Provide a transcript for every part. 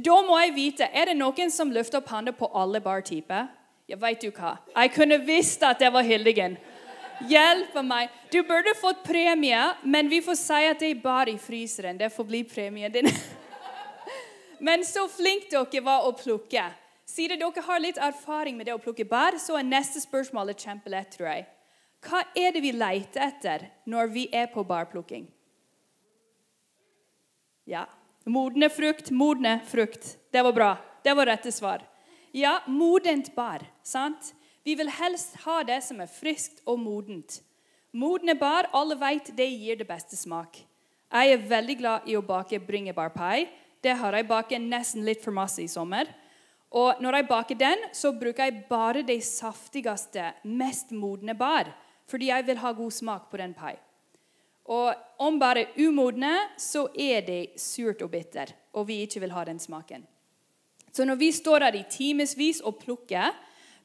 Da må jeg vite Er det noen som løfter opp hånda på alle bartyper? Ja, veit du hva? Jeg kunne visst at det var Hildegunn. Hjelpe meg. Du burde fått premie, men vi får si at det er bar i fryseren. Det får bli premien din. men så flink dere var å plukke. Siden dere har litt erfaring med det å plukke bær, så er neste spørsmål kjempelett, tror jeg. Hva er det vi leter etter når vi er på barplukking? Ja. Modne frukt, modne frukt. Det var bra. Det var rette svar. Ja, modent bar. Sant? Vi vil helst ha det som er friskt og modent. Modne bar, alle vet det gir det beste smak. Jeg er veldig glad i å bake bringebærpai. Det har jeg baket nesten litt for masse i sommer. Og når jeg baker den, så bruker jeg bare de saftigste, mest modne bar, Fordi jeg vil ha god smak på den pai. Og om bare umodne, så er det surt og bitter, og vi ikke vil ha den smaken. Så når vi står der i timevis og plukker,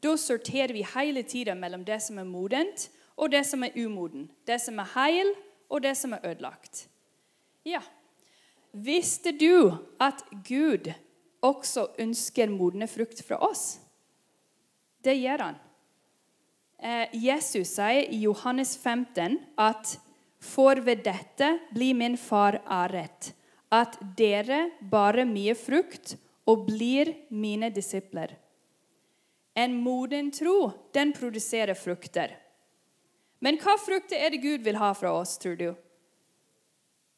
da sorterer vi hele tida mellom det som er modent, og det som er umoden. Det som er heil, og det som er ødelagt. Ja. Visste du at Gud også ønsker modne frukt fra oss? Det gjør han. Eh, Jesus sier i Johannes 15 at for ved dette blir min far æret, at dere bare mye frukt og blir mine disipler. En moden tro, den produserer frukter. Men hva frukter er det Gud vil ha fra oss, tror du?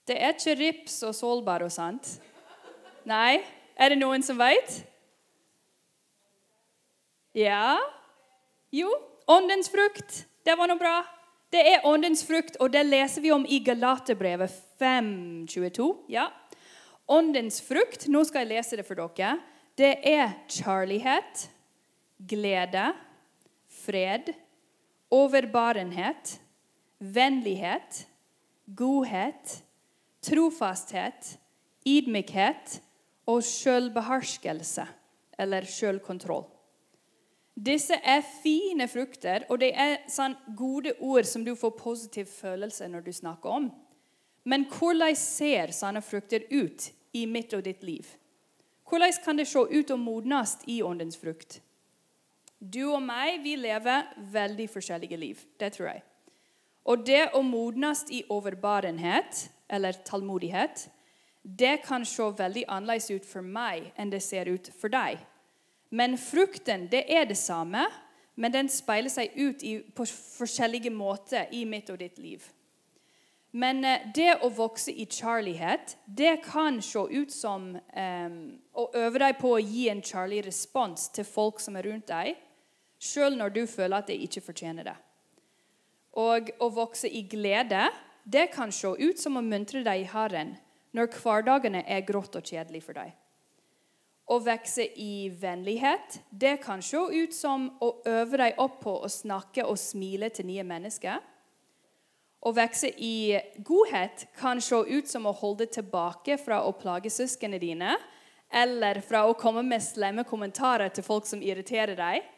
Det er ikke rips og solbær og sånt. Nei? Er det noen som veit? Ja? Jo, åndens frukt. Det var noe bra. Det er åndens frukt, og det leser vi om i Galaterbrevet 5.22. Ja. Åndens frukt, nå skal jeg lese det for dere, det er kjærlighet, glede, fred, overbarenhet, vennlighet, godhet, trofasthet, ydmykhet og sjølbeherskelse, eller selvkontroll. Disse er fine frukter, og det er sånn gode ord som du får positiv følelse når du snakker om. Men hvordan ser sånne frukter ut i mitt og ditt liv? Hvordan kan det se ut og modnes i åndens frukt? Du og meg vi lever veldig forskjellige liv. Det tror jeg. Og det å modnes i overbarenhet, eller tålmodighet, det kan se veldig annerledes ut for meg enn det ser ut for deg. Men frukten det er det samme, men den speiler seg ut i, på forskjellige måter i mitt og ditt liv. Men eh, det å vokse i kjærlighet, det kan se ut som um, å øve deg på å gi en kjærlig respons til folk som er rundt deg, sjøl når du føler at de ikke fortjener det. Og å vokse i glede, det kan se ut som å muntre deg i Herren når hverdagene er grått og kjedelig for deg. Å vokse i vennlighet det kan se ut som å øve deg opp på å snakke og smile til nye mennesker. Å vokse i godhet kan se ut som å holde tilbake fra å plage søsknene dine, eller fra å komme med slemme kommentarer til folk som irriterer deg.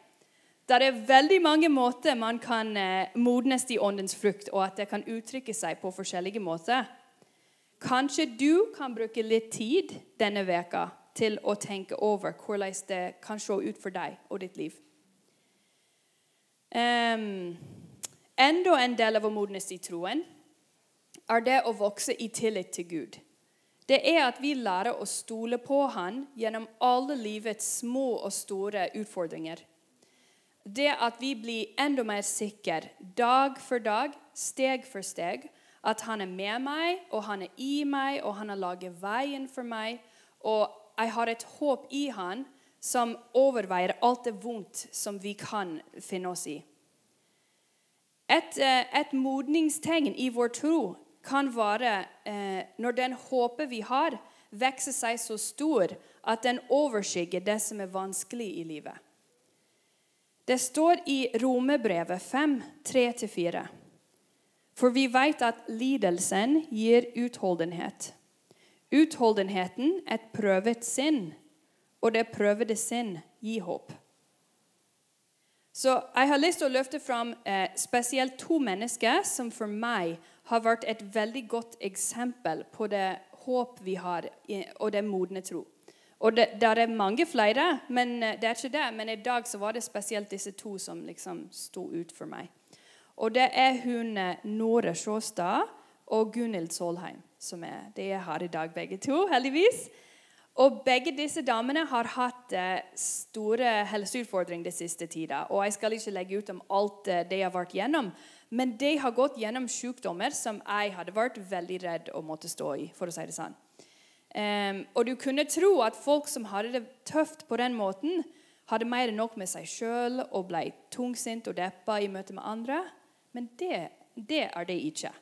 Det er veldig mange måter man kan eh, modnes i åndens frukt, og at det kan uttrykke seg på forskjellige måter. Kanskje du kan bruke litt tid denne veka til å tenke over hvordan det kan se ut for deg og ditt liv. Um, enda en del av å modnes i troen er det å vokse i tillit til Gud. Det er at vi lærer å stole på Han gjennom alle livets små og store utfordringer. Det at vi blir enda mer sikre dag for dag, steg for steg, at Han er med meg, og Han er i meg, og Han har laget veien for meg, og jeg har et håp i Han som overveier alt det vondt som vi kan finne oss i. Et, eh, et modningstegn i vår tro kan være eh, når den håpet vi har, vokser seg så stor at den overskygger det som er vanskelig i livet. Det står i Romebrevet 5, 3-4. For vi vet at lidelsen gir utholdenhet. Utholdenheten et prøvet sinn, og det prøvede sinn gir håp. Så Jeg har lyst til å løfte fram eh, spesielt to mennesker som for meg har vært et veldig godt eksempel på det håp vi har, og det modne tro. Og det der er mange flere, men eh, det er ikke det. Men i dag så var det spesielt disse to som liksom sto ut for meg. Og det er hun eh, Nore Sjåstad og Gunhild Solheim. Som er, De jeg har i dag, begge to, heldigvis. Og Begge disse damene har hatt eh, store helseutfordringer den siste tida. Og jeg skal ikke legge ut om alt eh, de har vært gjennom, men de har gått gjennom sykdommer som jeg hadde vært veldig redd å måtte stå i. for å si det sånn. Um, og du kunne tro at folk som hadde det tøft på den måten, hadde mer enn nok med seg sjøl og ble tungsint og deppa i møte med andre. Men det, det er det ikke.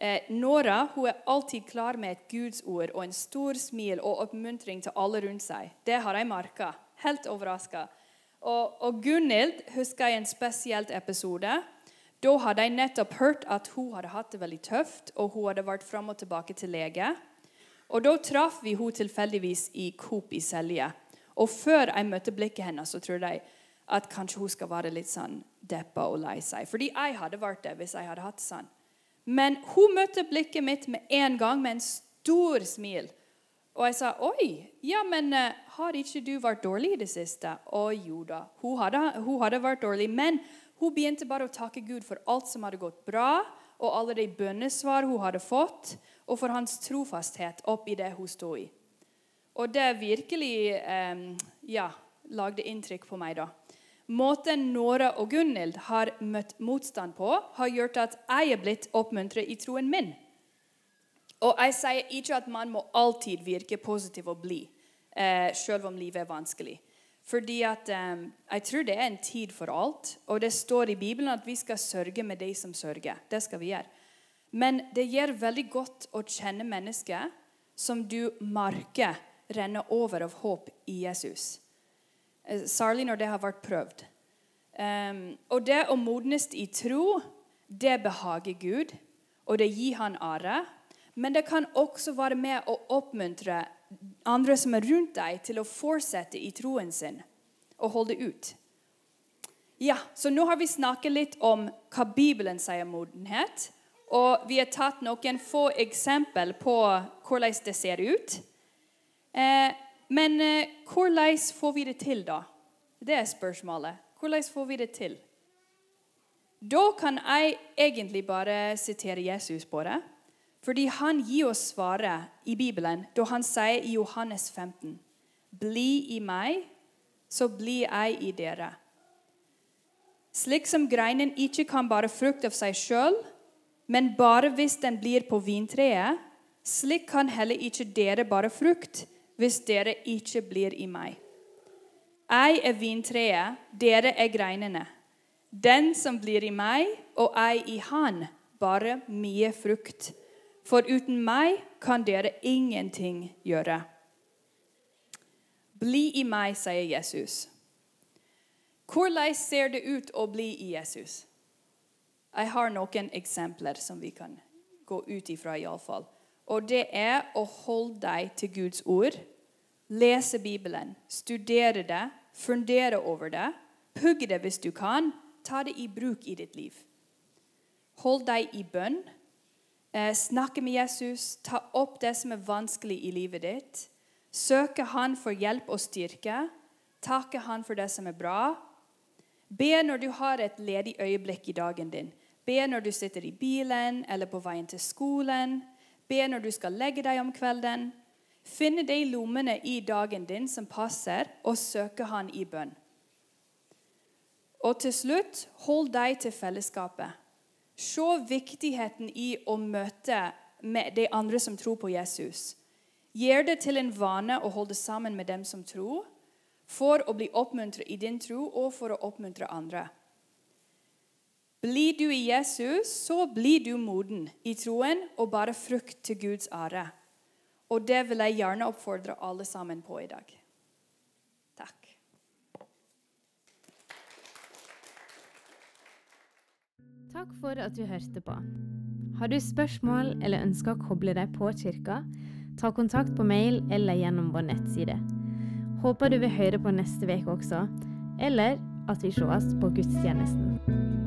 Eh, Nora hun er alltid klar med et Guds ord og en stor smil og oppmuntring til alle rundt seg. Det har jeg merka. Helt overraska. Og, og Gunhild husker jeg en spesielt episode. Da hadde jeg nettopp hørt at hun hadde hatt det veldig tøft, og hun hadde vært fram og tilbake til lege. Og Da traff vi hun tilfeldigvis i Coop i Selje. Og Før jeg møtte blikket hennes, så trodde jeg at kanskje hun skal være litt sånn deppa og lei seg. Fordi jeg hadde vært det hvis jeg hadde hatt det sånn. Men hun møtte blikket mitt med en gang med en stor smil. Og jeg sa, 'Oi, ja, men uh, har ikke du vært dårlig i det siste?' Å jo da, hun hadde, hun hadde vært dårlig. Men hun begynte bare å takke Gud for alt som hadde gått bra, og alle de bønnesvar hun hadde fått og for hans trofasthet oppi det hun sto i. Og det virkelig eh, ja, lagde inntrykk på meg da. Måten Nora og Gunhild har møtt motstand på, har gjort at jeg er blitt oppmuntret i troen min. Og jeg sier ikke at man må alltid virke positiv og blid, eh, selv om livet er vanskelig. Fordi at eh, Jeg tror det er en tid for alt. Og det står i Bibelen at vi skal sørge med de som sørger. Det skal vi gjøre. Men det gjør veldig godt å kjenne mennesker som du merker renner over av håp i Jesus. Eh, særlig når det har vært prøvd. Um, og det å modnes i tro, det behager Gud, og det gir han ære. Men det kan også være med å oppmuntre andre som er rundt deg, til å fortsette i troen sin og holde ut. Ja, så Nå har vi snakket litt om hva Bibelen sier om modenhet. Og vi har tatt noen få eksempel på hvordan det ser ut. Eh, men eh, hvordan får vi det til, da? Det er spørsmålet. Hvordan får vi det til? Da kan jeg egentlig bare sitere Jesus på det. Fordi han gir oss svaret i Bibelen da han sier i Johannes 15.: Bli i meg, så blir jeg i dere. Slik som greinen ikke kan bare frukt av seg sjøl, men bare hvis den blir på vintreet, slik kan heller ikke dere bare frukt hvis dere ikke blir i meg. Jeg er vintreet, dere er greinene. Den som blir i meg, og jeg i han, bare mye frukt. For uten meg kan dere ingenting gjøre. Bli i meg, sier Jesus. Hvordan ser det ut å bli i Jesus? Jeg har noen eksempler som vi kan gå ut ifra, iallfall. Og det er å holde deg til Guds ord, lese Bibelen, studere det, fundere over det, pugge det hvis du kan, ta det i bruk i ditt liv. Hold deg i bønn, eh, snakke med Jesus, ta opp det som er vanskelig i livet ditt, søke Han for hjelp og styrke, takke Han for det som er bra. Be når du har et ledig øyeblikk i dagen din. Be når du sitter i bilen eller på veien til skolen. Be når du skal legge deg om kvelden. Finne de lommene i dagen din som passer, og søke Han i bønn. Og til slutt, hold deg til fellesskapet. Se viktigheten i å møte med de andre som tror på Jesus. Gjør det til en vane å holde sammen med dem som tror, for å bli oppmuntret i din tro og for å oppmuntre andre. Blir du i Jesus, så blir du moden i troen og bare frukt til Guds ære. Og det vil jeg gjerne oppfordre alle sammen på i dag. Takk. Takk for at du hørte på. Har du spørsmål eller ønsker å koble deg på kirka, ta kontakt på mail eller gjennom vår nettside. Håper du vil høre på neste uke også, eller at vi sees på gudstjenesten.